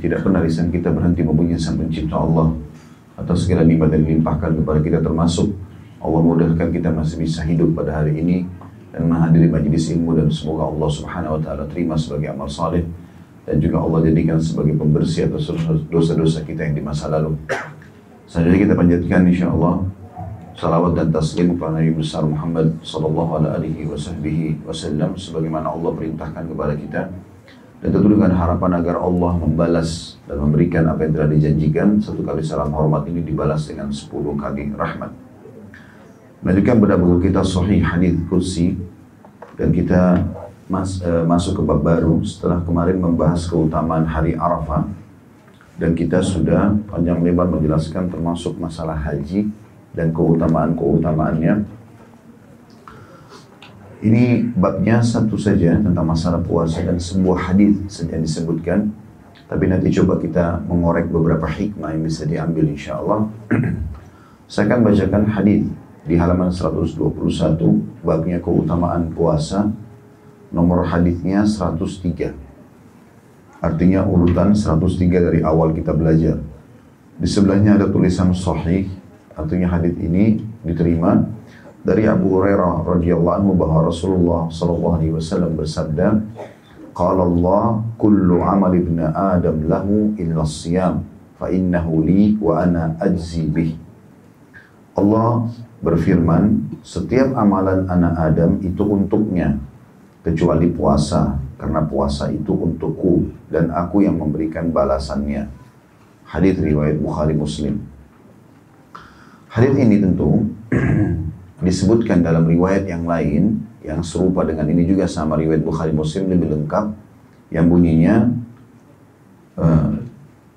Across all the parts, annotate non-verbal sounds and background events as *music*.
tidak pernah lisan kita berhenti memuji sang pencipta Allah atas segala nikmat yang dilimpahkan kepada kita termasuk Allah mudahkan kita masih bisa hidup pada hari ini dan menghadiri majlis ilmu dan semoga Allah Subhanahu wa taala terima sebagai amal saleh dan juga Allah jadikan sebagai pembersih atas dosa-dosa kita yang di masa lalu. Selanjutnya kita panjatkan insya Allah salawat dan taslim kepada Nabi besar Muhammad sallallahu alaihi wasallam sebagaimana Allah perintahkan kepada kita dan tentu dengan harapan agar Allah membalas dan memberikan apa yang telah dijanjikan satu kali salam hormat ini dibalas dengan sepuluh kali rahmat. Melanjutkan pada buku kita Sahih Hadis Kursi dan kita mas, uh, masuk ke bab baru setelah kemarin membahas keutamaan hari Arafah dan kita sudah panjang lebar menjelaskan termasuk masalah haji dan keutamaan-keutamaannya ini babnya satu saja tentang masalah puasa dan sebuah hadis saja disebutkan. Tapi nanti coba kita mengorek beberapa hikmah yang bisa diambil insya Allah. *clears throat* Saya akan bacakan hadis di halaman 121 babnya keutamaan puasa. Nomor hadisnya 103. Artinya urutan 103 dari awal kita belajar. Di sebelahnya ada tulisan sahih, artinya hadis ini diterima dari Abu Hurairah radhiyallahu anhu bahwa Rasulullah sallallahu alaihi wasallam bersabda, "Qala Allah, kullu amal ibn Adam lahu illa siyam, fa innahu li wa ana ajzi bih." Allah berfirman, setiap amalan anak Adam itu untuknya kecuali puasa, karena puasa itu untukku dan aku yang memberikan balasannya. Hadis riwayat Bukhari Muslim. Hadis ini tentu *clears throat* disebutkan dalam riwayat yang lain yang serupa dengan ini juga sama riwayat Bukhari Muslim lebih lengkap yang bunyinya uh,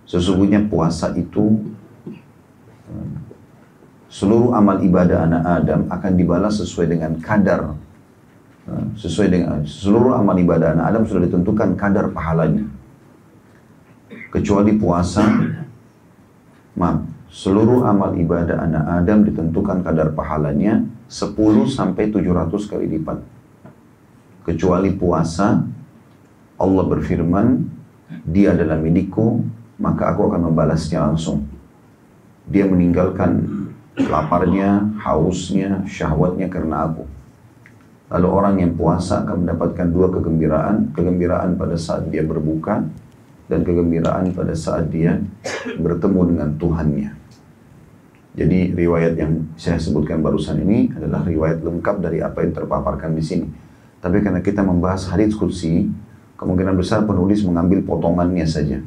sesungguhnya puasa itu uh, seluruh amal ibadah anak Adam akan dibalas sesuai dengan kadar uh, sesuai dengan seluruh amal ibadah anak Adam sudah ditentukan kadar pahalanya. Kecuali puasa maaf seluruh amal ibadah anak Adam ditentukan kadar pahalanya 10 sampai 700 kali lipat. Kecuali puasa, Allah berfirman, dia adalah milikku, maka aku akan membalasnya langsung. Dia meninggalkan laparnya, hausnya, syahwatnya karena aku. Lalu orang yang puasa akan mendapatkan dua kegembiraan, kegembiraan pada saat dia berbuka dan kegembiraan pada saat dia bertemu dengan Tuhannya. Jadi riwayat yang saya sebutkan barusan ini adalah riwayat lengkap dari apa yang terpaparkan di sini. Tapi karena kita membahas hadis kursi, kemungkinan besar penulis mengambil potongannya saja.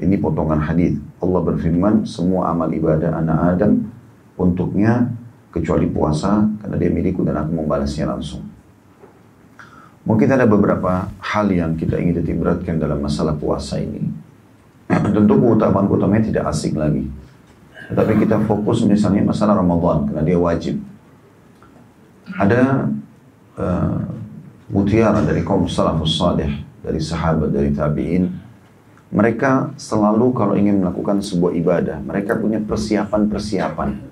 Ini potongan hadis. Allah berfirman, semua amal ibadah anak Adam untuknya kecuali puasa karena dia milikku dan aku membalasnya langsung. Mungkin ada beberapa hal yang kita ingin titik beratkan dalam masalah puasa ini. *clears throat* Tentu keutamaan-keutamaannya tidak asing lagi. Tetapi kita fokus misalnya masalah Ramadan karena dia wajib. Ada uh, mutiara dari kaum salafus salih, dari sahabat, dari tabi'in. Mereka selalu kalau ingin melakukan sebuah ibadah, mereka punya persiapan-persiapan.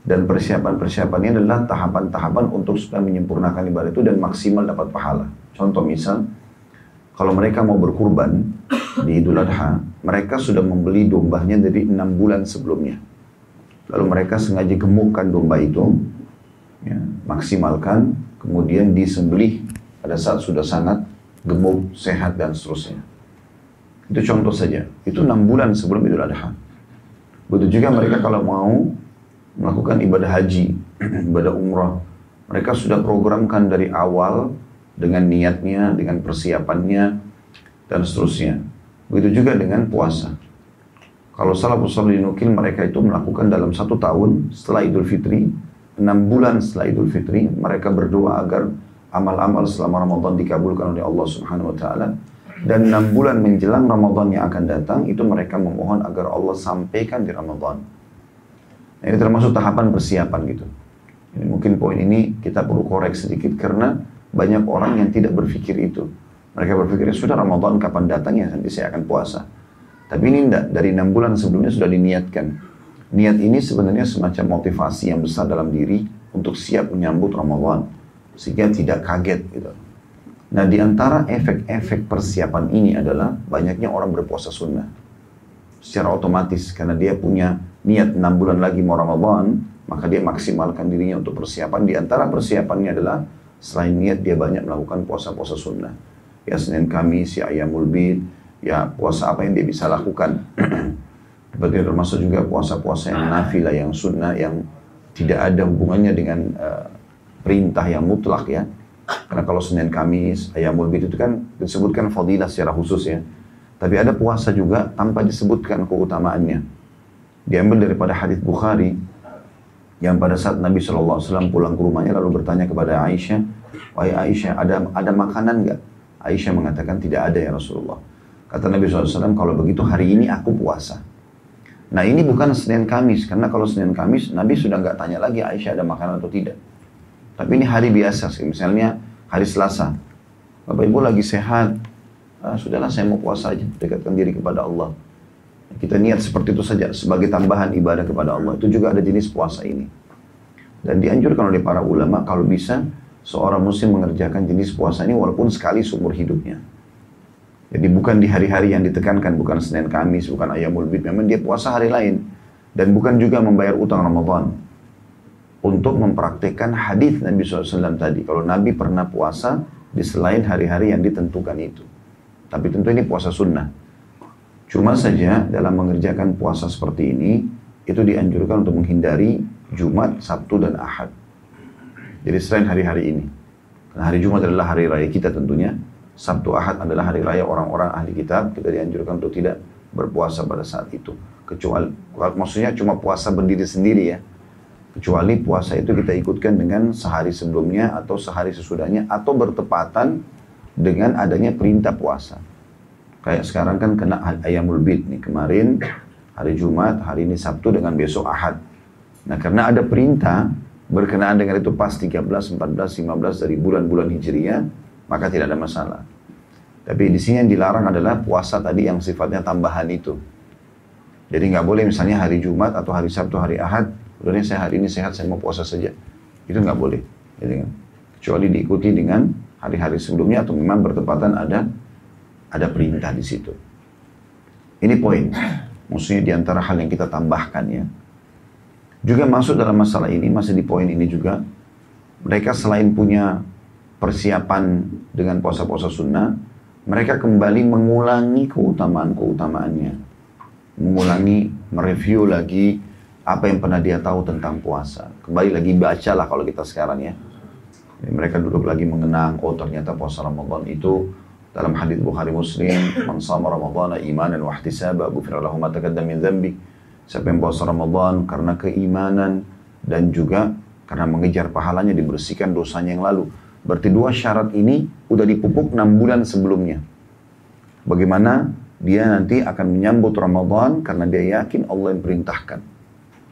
Dan persiapan-persiapannya adalah tahapan-tahapan untuk supaya menyempurnakan ibadah itu dan maksimal dapat pahala. Contoh misal, kalau mereka mau berkurban di Idul Adha, mereka sudah membeli dombanya dari enam bulan sebelumnya. Lalu mereka sengaja gemukkan domba itu, ya, maksimalkan, kemudian disembelih pada saat sudah sangat gemuk, sehat, dan seterusnya. Itu contoh saja. Itu enam bulan sebelum Idul Adha. Begitu juga mereka kalau mau melakukan ibadah haji, *clears throat* ibadah umrah, mereka sudah programkan dari awal dengan niatnya, dengan persiapannya, dan seterusnya. Begitu juga dengan puasa. Kalau salah salih dinukil mereka itu melakukan dalam satu tahun setelah Idul Fitri, enam bulan setelah Idul Fitri, mereka berdoa agar amal-amal selama Ramadan dikabulkan oleh Allah Subhanahu Wa Taala. Dan enam bulan menjelang Ramadan yang akan datang, itu mereka memohon agar Allah sampaikan di Ramadan. Nah, ini termasuk tahapan persiapan gitu. Ini mungkin poin ini kita perlu korek sedikit karena banyak orang yang tidak berpikir itu. Mereka berpikir, sudah Ramadan kapan datangnya, nanti saya akan puasa. Tapi ini tidak, dari enam bulan sebelumnya sudah diniatkan. Niat ini sebenarnya semacam motivasi yang besar dalam diri untuk siap menyambut Ramadan. Sehingga tidak kaget gitu. Nah di antara efek-efek persiapan ini adalah banyaknya orang berpuasa sunnah. Secara otomatis karena dia punya niat 6 bulan lagi mau Ramadan, maka dia maksimalkan dirinya untuk persiapan. Di antara persiapannya adalah selain niat dia banyak melakukan puasa-puasa sunnah. Ya Senin Kamis, ya Ayamul Bid, ya puasa apa yang dia bisa lakukan. *clears throat* Seperti termasuk juga puasa-puasa yang nafilah, yang sunnah, yang tidak ada hubungannya dengan uh, perintah yang mutlak ya. Karena kalau Senin Kamis, Ayamul Bid itu kan disebutkan fadilah secara khusus ya. Tapi ada puasa juga tanpa disebutkan keutamaannya. Diambil daripada hadis Bukhari yang pada saat Nabi SAW pulang ke rumahnya lalu bertanya kepada Aisyah, Wahai Aisyah, ada ada makanan nggak? Aisyah mengatakan tidak ada ya Rasulullah. Kata Nabi SAW, kalau begitu hari ini aku puasa. Nah ini bukan Senin Kamis, karena kalau Senin Kamis Nabi sudah nggak tanya lagi Aisyah ada makanan atau tidak. Tapi ini hari biasa misalnya hari Selasa. Bapak Ibu lagi sehat, ah, sudahlah saya mau puasa aja, dekatkan diri kepada Allah. Kita niat seperti itu saja sebagai tambahan ibadah kepada Allah. Itu juga ada jenis puasa ini. Dan dianjurkan oleh para ulama kalau bisa seorang muslim mengerjakan jenis puasa ini walaupun sekali seumur hidupnya. Jadi bukan di hari-hari yang ditekankan, bukan Senin Kamis, bukan Ayamul Bid. Memang dia puasa hari lain. Dan bukan juga membayar utang Ramadan. Untuk mempraktekkan hadis Nabi SAW tadi. Kalau Nabi pernah puasa di selain hari-hari yang ditentukan itu. Tapi tentu ini puasa sunnah. Cuma saja dalam mengerjakan puasa seperti ini, itu dianjurkan untuk menghindari Jumat, Sabtu, dan Ahad. Jadi selain hari-hari ini. Karena hari Jumat adalah hari raya kita tentunya. Sabtu Ahad adalah hari raya orang-orang ahli kitab, kita dianjurkan untuk tidak berpuasa pada saat itu. Kecuali, maksudnya cuma puasa berdiri sendiri ya. Kecuali puasa itu kita ikutkan dengan sehari sebelumnya atau sehari sesudahnya atau bertepatan dengan adanya perintah puasa. Kayak sekarang kan kena ayamul bid nih kemarin hari Jumat, hari ini Sabtu dengan besok Ahad. Nah karena ada perintah berkenaan dengan itu pas 13, 14, 15 dari bulan-bulan Hijriah, maka tidak ada masalah. Tapi di sini yang dilarang adalah puasa tadi yang sifatnya tambahan itu. Jadi nggak boleh misalnya hari Jumat atau hari Sabtu, hari Ahad, udah saya hari ini sehat, saya mau puasa saja. Itu nggak boleh. Jadi, kan? kecuali diikuti dengan hari-hari sebelumnya atau memang bertepatan ada ada perintah di situ. Ini poin. Maksudnya di antara hal yang kita tambahkan ya. Juga masuk dalam masalah ini, masih di poin ini juga, mereka selain punya persiapan dengan puasa-puasa sunnah, mereka kembali mengulangi keutamaan-keutamaannya. Mengulangi, mereview lagi apa yang pernah dia tahu tentang puasa. Kembali lagi bacalah kalau kita sekarang ya. Jadi mereka duduk lagi mengenang, oh ternyata puasa Ramadan itu dalam hadis Bukhari Muslim, "Man shama Ramadhana imanan wa ihtisaba, ghufira lahu min dhanbi." Siapa yang puasa Ramadan karena keimanan dan juga karena mengejar pahalanya dibersihkan dosanya yang lalu. Berarti dua syarat ini udah dipupuk enam bulan sebelumnya. Bagaimana dia nanti akan menyambut Ramadan karena dia yakin Allah yang perintahkan.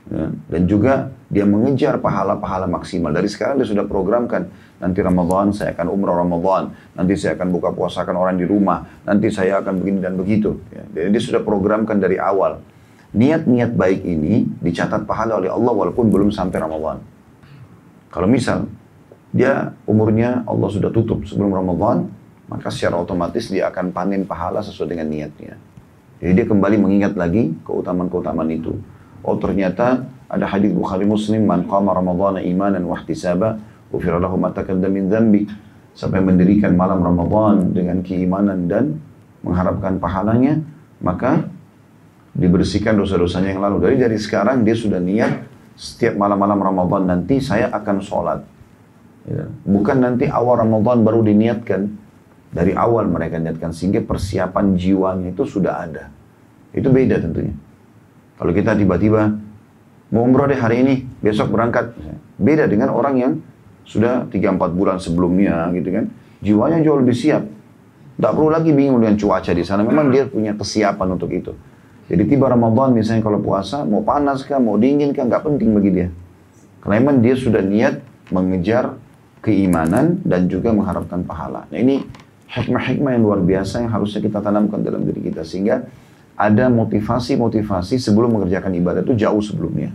Ya, dan juga dia mengejar pahala-pahala maksimal. Dari sekarang dia sudah programkan, nanti Ramadan saya akan umrah Ramadan, nanti saya akan buka puasakan orang di rumah, nanti saya akan begini dan begitu. Ya, jadi dia sudah programkan dari awal. Niat-niat baik ini dicatat pahala oleh Allah walaupun belum sampai Ramadan. Kalau misal dia umurnya Allah sudah tutup sebelum Ramadan, maka secara otomatis dia akan panen pahala sesuai dengan niatnya. Jadi dia kembali mengingat lagi keutamaan-keutamaan itu. Oh ternyata ada hadis Bukhari Muslim, man qama Ramadhan imanan wa ihtisaba, ghufira lahu ma taqaddama min dhanbi. Sampai mendirikan malam Ramadan dengan keimanan dan mengharapkan pahalanya, maka dibersihkan dosa-dosanya yang lalu. Dari dari sekarang dia sudah niat setiap malam-malam Ramadan nanti saya akan sholat Ya. Bukan nanti awal Ramadan baru diniatkan. Dari awal mereka niatkan sehingga persiapan jiwanya itu sudah ada. Itu beda tentunya. Kalau kita tiba-tiba mau umroh deh hari ini, besok berangkat. Beda dengan orang yang sudah 3-4 bulan sebelumnya gitu kan. Jiwanya jauh lebih siap. Tidak perlu lagi bingung dengan cuaca di sana. Memang dia punya kesiapan untuk itu. Jadi tiba Ramadan misalnya kalau puasa, mau panas kah, mau dingin kah, nggak penting bagi dia. Karena memang dia sudah niat mengejar keimanan dan juga mengharapkan pahala. Nah ini hikmah-hikmah yang luar biasa yang harusnya kita tanamkan dalam diri kita sehingga ada motivasi-motivasi sebelum mengerjakan ibadah itu jauh sebelumnya.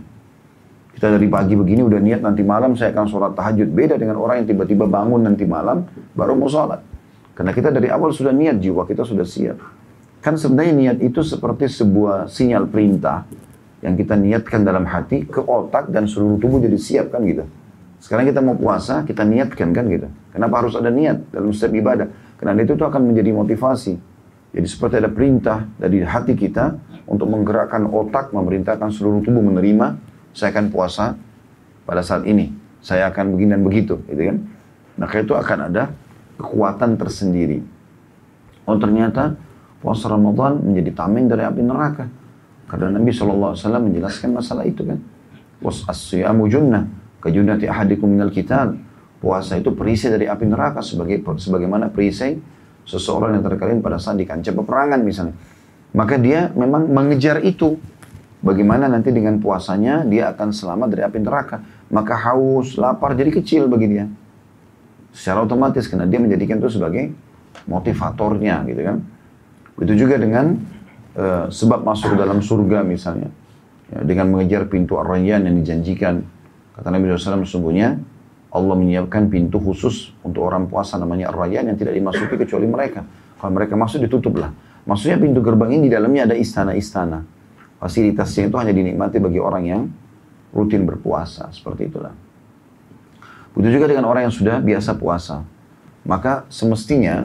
Kita dari pagi begini udah niat nanti malam saya akan sholat tahajud. Beda dengan orang yang tiba-tiba bangun nanti malam baru mau sholat. Karena kita dari awal sudah niat, jiwa kita sudah siap. Kan sebenarnya niat itu seperti sebuah sinyal perintah yang kita niatkan dalam hati ke otak dan seluruh tubuh jadi siap kan gitu. Sekarang kita mau puasa, kita niatkan kan gitu. Kenapa harus ada niat dalam setiap ibadah? Karena itu tuh akan menjadi motivasi. Jadi seperti ada perintah dari hati kita untuk menggerakkan otak, memerintahkan seluruh tubuh menerima, saya akan puasa pada saat ini. Saya akan begini dan begitu, gitu kan. Maka itu akan ada kekuatan tersendiri. Oh ternyata puasa Ramadan menjadi tameng dari api neraka. Karena Nabi SAW menjelaskan masalah itu kan. Was asyamu junnah, kejunnati ahadikum minal kitab. Puasa itu perisai dari api neraka sebagai sebagaimana perisai seseorang yang terkalian pada saat di kancah peperangan misalnya. Maka dia memang mengejar itu. Bagaimana nanti dengan puasanya dia akan selamat dari api neraka. Maka haus, lapar jadi kecil bagi dia. Secara otomatis karena dia menjadikan itu sebagai motivatornya gitu kan. Begitu juga dengan uh, sebab masuk dalam surga misalnya. Ya, dengan mengejar pintu ar-rayyan yang dijanjikan. Kata Nabi SAW sesungguhnya Allah menyiapkan pintu khusus untuk orang puasa namanya ar-rayyan yang tidak dimasuki kecuali mereka. Kalau mereka masuk ditutuplah. Maksudnya pintu gerbang ini di dalamnya ada istana-istana. Fasilitasnya itu hanya dinikmati bagi orang yang rutin berpuasa. Seperti itulah. Begitu juga dengan orang yang sudah biasa puasa. Maka semestinya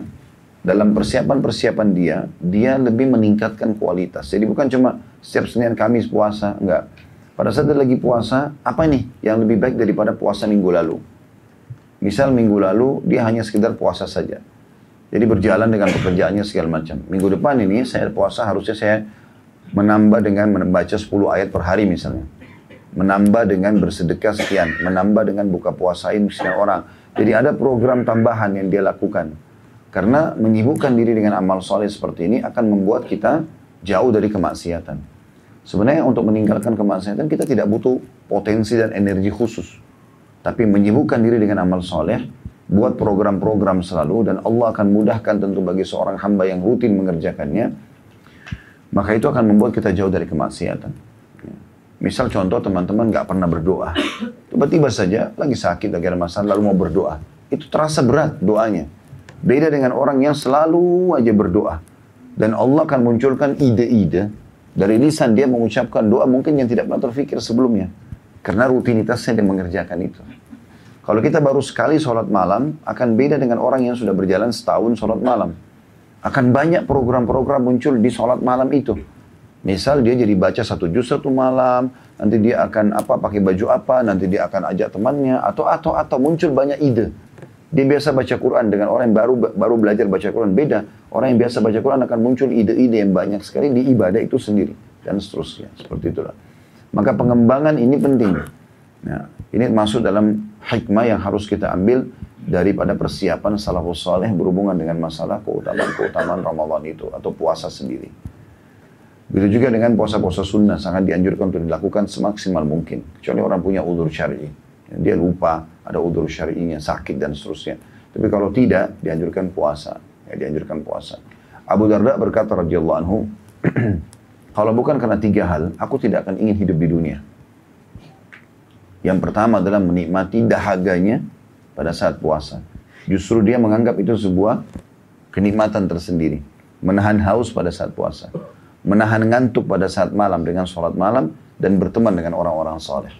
dalam persiapan-persiapan dia, dia lebih meningkatkan kualitas. Jadi bukan cuma setiap Senin Kamis puasa, enggak. Pada saat dia lagi puasa, apa nih yang lebih baik daripada puasa minggu lalu? Misal minggu lalu dia hanya sekedar puasa saja. Jadi berjalan dengan pekerjaannya segala macam. Minggu depan ini saya puasa harusnya saya menambah dengan membaca 10 ayat per hari misalnya. Menambah dengan bersedekah sekian, menambah dengan buka puasain sekian orang. Jadi ada program tambahan yang dia lakukan. Karena menyibukkan diri dengan amal soleh seperti ini akan membuat kita jauh dari kemaksiatan. Sebenarnya untuk meninggalkan kemaksiatan kita tidak butuh potensi dan energi khusus. Tapi menyibukkan diri dengan amal soleh, buat program-program selalu dan Allah akan mudahkan tentu bagi seorang hamba yang rutin mengerjakannya. Maka itu akan membuat kita jauh dari kemaksiatan. Misal contoh teman-teman nggak pernah berdoa. Tiba-tiba saja lagi sakit, lagi ada masalah, lalu mau berdoa. Itu terasa berat doanya Beda dengan orang yang selalu aja berdoa. Dan Allah akan munculkan ide-ide dari lisan dia mengucapkan doa mungkin yang tidak pernah terfikir sebelumnya. Karena rutinitasnya dia mengerjakan itu. Kalau kita baru sekali sholat malam, akan beda dengan orang yang sudah berjalan setahun sholat malam. Akan banyak program-program muncul di sholat malam itu. Misal dia jadi baca satu juz satu malam, nanti dia akan apa pakai baju apa, nanti dia akan ajak temannya, atau atau atau muncul banyak ide. Dia biasa baca Quran dengan orang yang baru baru belajar baca Quran beda. Orang yang biasa baca Quran akan muncul ide-ide yang banyak sekali di ibadah itu sendiri dan seterusnya. Seperti itulah. Maka pengembangan ini penting. Nah, ini masuk dalam hikmah yang harus kita ambil daripada persiapan salafus saleh berhubungan dengan masalah keutamaan-keutamaan Ramadan itu atau puasa sendiri. Begitu juga dengan puasa-puasa sunnah sangat dianjurkan untuk dilakukan semaksimal mungkin. Kecuali orang punya udur syar'i. Dia lupa, ada udur syari'inya, sakit dan seterusnya. Tapi kalau tidak, dianjurkan puasa. Ya, dianjurkan puasa. Abu Darda berkata radhiyallahu anhu, *clears throat* kalau bukan karena tiga hal, aku tidak akan ingin hidup di dunia. Yang pertama adalah menikmati dahaganya pada saat puasa. Justru dia menganggap itu sebuah kenikmatan tersendiri. Menahan haus pada saat puasa. Menahan ngantuk pada saat malam dengan sholat malam dan berteman dengan orang-orang soleh.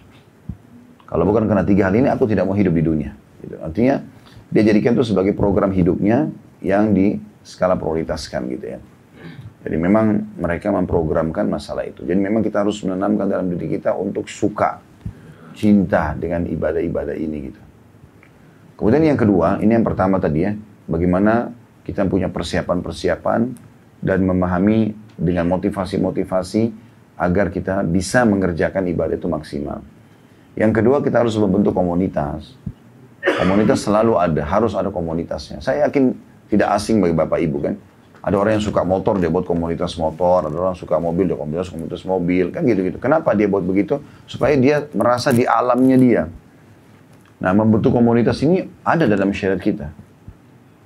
Kalau bukan karena tiga hal ini, aku tidak mau hidup di dunia. Gitu. Artinya, dia jadikan itu sebagai program hidupnya yang di skala prioritaskan gitu ya. Jadi memang mereka memprogramkan masalah itu. Jadi memang kita harus menanamkan dalam diri kita untuk suka, cinta dengan ibadah-ibadah ini gitu. Kemudian yang kedua, ini yang pertama tadi ya, bagaimana kita punya persiapan-persiapan dan memahami dengan motivasi-motivasi agar kita bisa mengerjakan ibadah itu maksimal. Yang kedua kita harus membentuk komunitas. Komunitas selalu ada, harus ada komunitasnya. Saya yakin tidak asing bagi Bapak Ibu kan. Ada orang yang suka motor, dia buat komunitas motor. Ada orang suka mobil, dia komunitas komunitas mobil. Kan gitu-gitu. Kenapa dia buat begitu? Supaya dia merasa di alamnya dia. Nah, membentuk komunitas ini ada dalam syariat kita.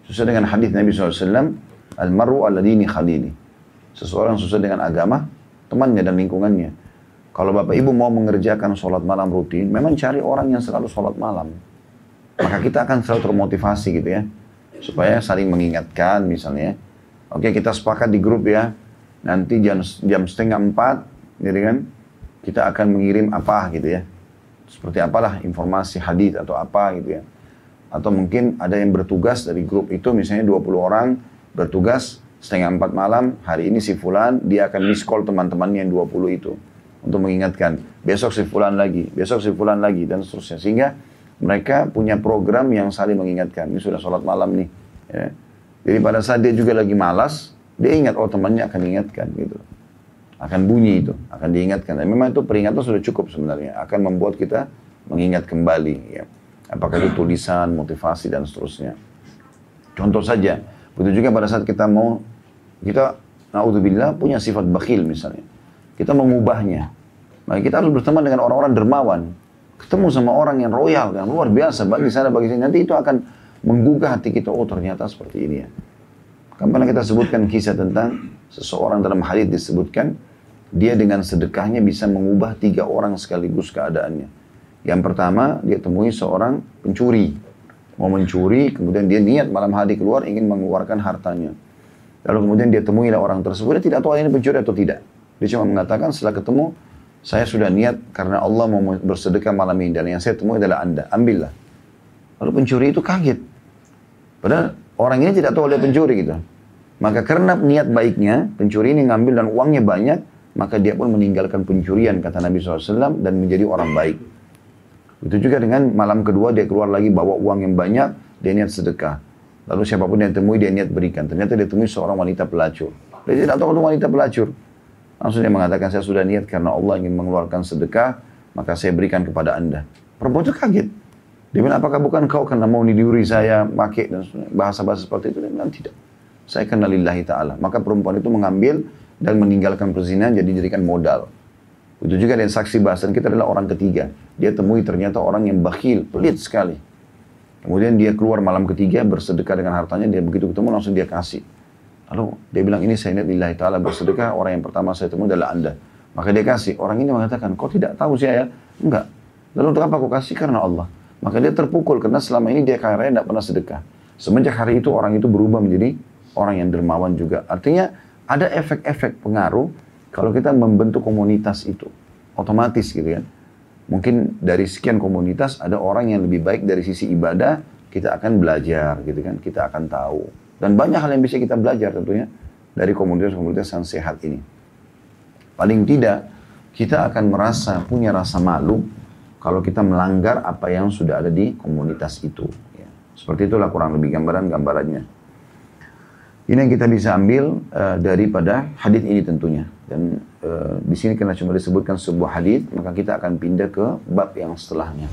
Sesuai dengan hadis Nabi SAW, Al-maru ala dini khalili. Seseorang sesuai dengan agama, temannya dan lingkungannya. Kalau Bapak Ibu mau mengerjakan sholat malam rutin, memang cari orang yang selalu sholat malam. Maka kita akan selalu termotivasi gitu ya. supaya saling mengingatkan misalnya. Oke kita sepakat di grup ya, nanti jam jam setengah empat, gitu kan? Kita akan mengirim apa gitu ya, seperti apalah informasi hadis atau apa gitu ya. Atau mungkin ada yang bertugas dari grup itu misalnya 20 orang bertugas setengah empat malam, hari ini si Fulan, dia akan miss call teman-temannya yang 20 itu. Untuk mengingatkan, besok si Fulan lagi, besok si Fulan lagi, dan seterusnya. Sehingga mereka punya program yang saling mengingatkan. Ini sudah sholat malam nih. Ya. Jadi pada saat dia juga lagi malas, dia ingat, oh temannya akan diingatkan gitu. Akan bunyi itu, akan diingatkan. Dan memang itu peringatan sudah cukup sebenarnya. Akan membuat kita mengingat kembali. Ya. Apakah itu tulisan, motivasi, dan seterusnya. Contoh saja, begitu juga pada saat kita mau, kita, naudzubillah, punya sifat bakhil misalnya. Kita mengubahnya. Maka kita harus berteman dengan orang-orang dermawan. Ketemu sama orang yang royal yang luar biasa bagi sana bagi sini. Nanti itu akan menggugah hati kita. Oh ternyata seperti ini ya. Kan pernah kita sebutkan kisah tentang seseorang dalam hadis disebutkan dia dengan sedekahnya bisa mengubah tiga orang sekaligus keadaannya. Yang pertama dia temui seorang pencuri. Mau mencuri kemudian dia niat malam hari keluar ingin mengeluarkan hartanya. Lalu kemudian dia temui orang tersebut. Dia tidak tahu ini pencuri atau tidak dia cuma mengatakan setelah ketemu saya sudah niat karena Allah mau bersedekah malam ini dan yang saya temui adalah Anda. Ambillah. Lalu pencuri itu kaget. Padahal orang ini tidak tahu dia pencuri gitu. Maka karena niat baiknya, pencuri ini ngambil dan uangnya banyak, maka dia pun meninggalkan pencurian, kata Nabi SAW, dan menjadi orang baik. Itu juga dengan malam kedua dia keluar lagi bawa uang yang banyak, dia niat sedekah. Lalu siapa pun yang temui dia niat berikan. Ternyata dia temui seorang wanita pelacur. Dia tidak tahu itu wanita pelacur. Langsung dia mengatakan, saya sudah niat karena Allah ingin mengeluarkan sedekah, maka saya berikan kepada anda. Perempuan itu kaget. Dia bilang, apakah bukan kau karena mau nidiuri saya, pakai dan bahasa-bahasa seperti itu? Dia bilang, tidak. Saya kenal lillahi ta'ala. Maka perempuan itu mengambil dan meninggalkan perzinahan jadi jadikan modal. Itu juga dan saksi bahasan kita adalah orang ketiga. Dia temui ternyata orang yang bakhil, pelit sekali. Kemudian dia keluar malam ketiga bersedekah dengan hartanya, dia begitu ketemu langsung dia kasih. Lalu dia bilang ini saya niat lillahi ta'ala bersedekah, orang yang pertama saya temui adalah anda. Maka dia kasih, orang ini mengatakan, kau tidak tahu saya? Enggak. Lalu untuk apa aku kasih? Karena Allah. Maka dia terpukul, karena selama ini dia kaya raya tidak pernah sedekah. Semenjak hari itu orang itu berubah menjadi orang yang dermawan juga. Artinya ada efek-efek pengaruh kalau kita membentuk komunitas itu. Otomatis gitu kan. Mungkin dari sekian komunitas ada orang yang lebih baik dari sisi ibadah, kita akan belajar gitu kan. Kita akan tahu. Dan banyak hal yang bisa kita belajar tentunya dari komunitas-komunitas yang sehat ini. Paling tidak, kita akan merasa punya rasa malu kalau kita melanggar apa yang sudah ada di komunitas itu. Ya. Seperti itulah kurang lebih gambaran-gambarannya. Ini yang kita bisa ambil uh, daripada hadis ini tentunya. Dan uh, di sini karena cuma disebutkan sebuah hadis, maka kita akan pindah ke bab yang setelahnya.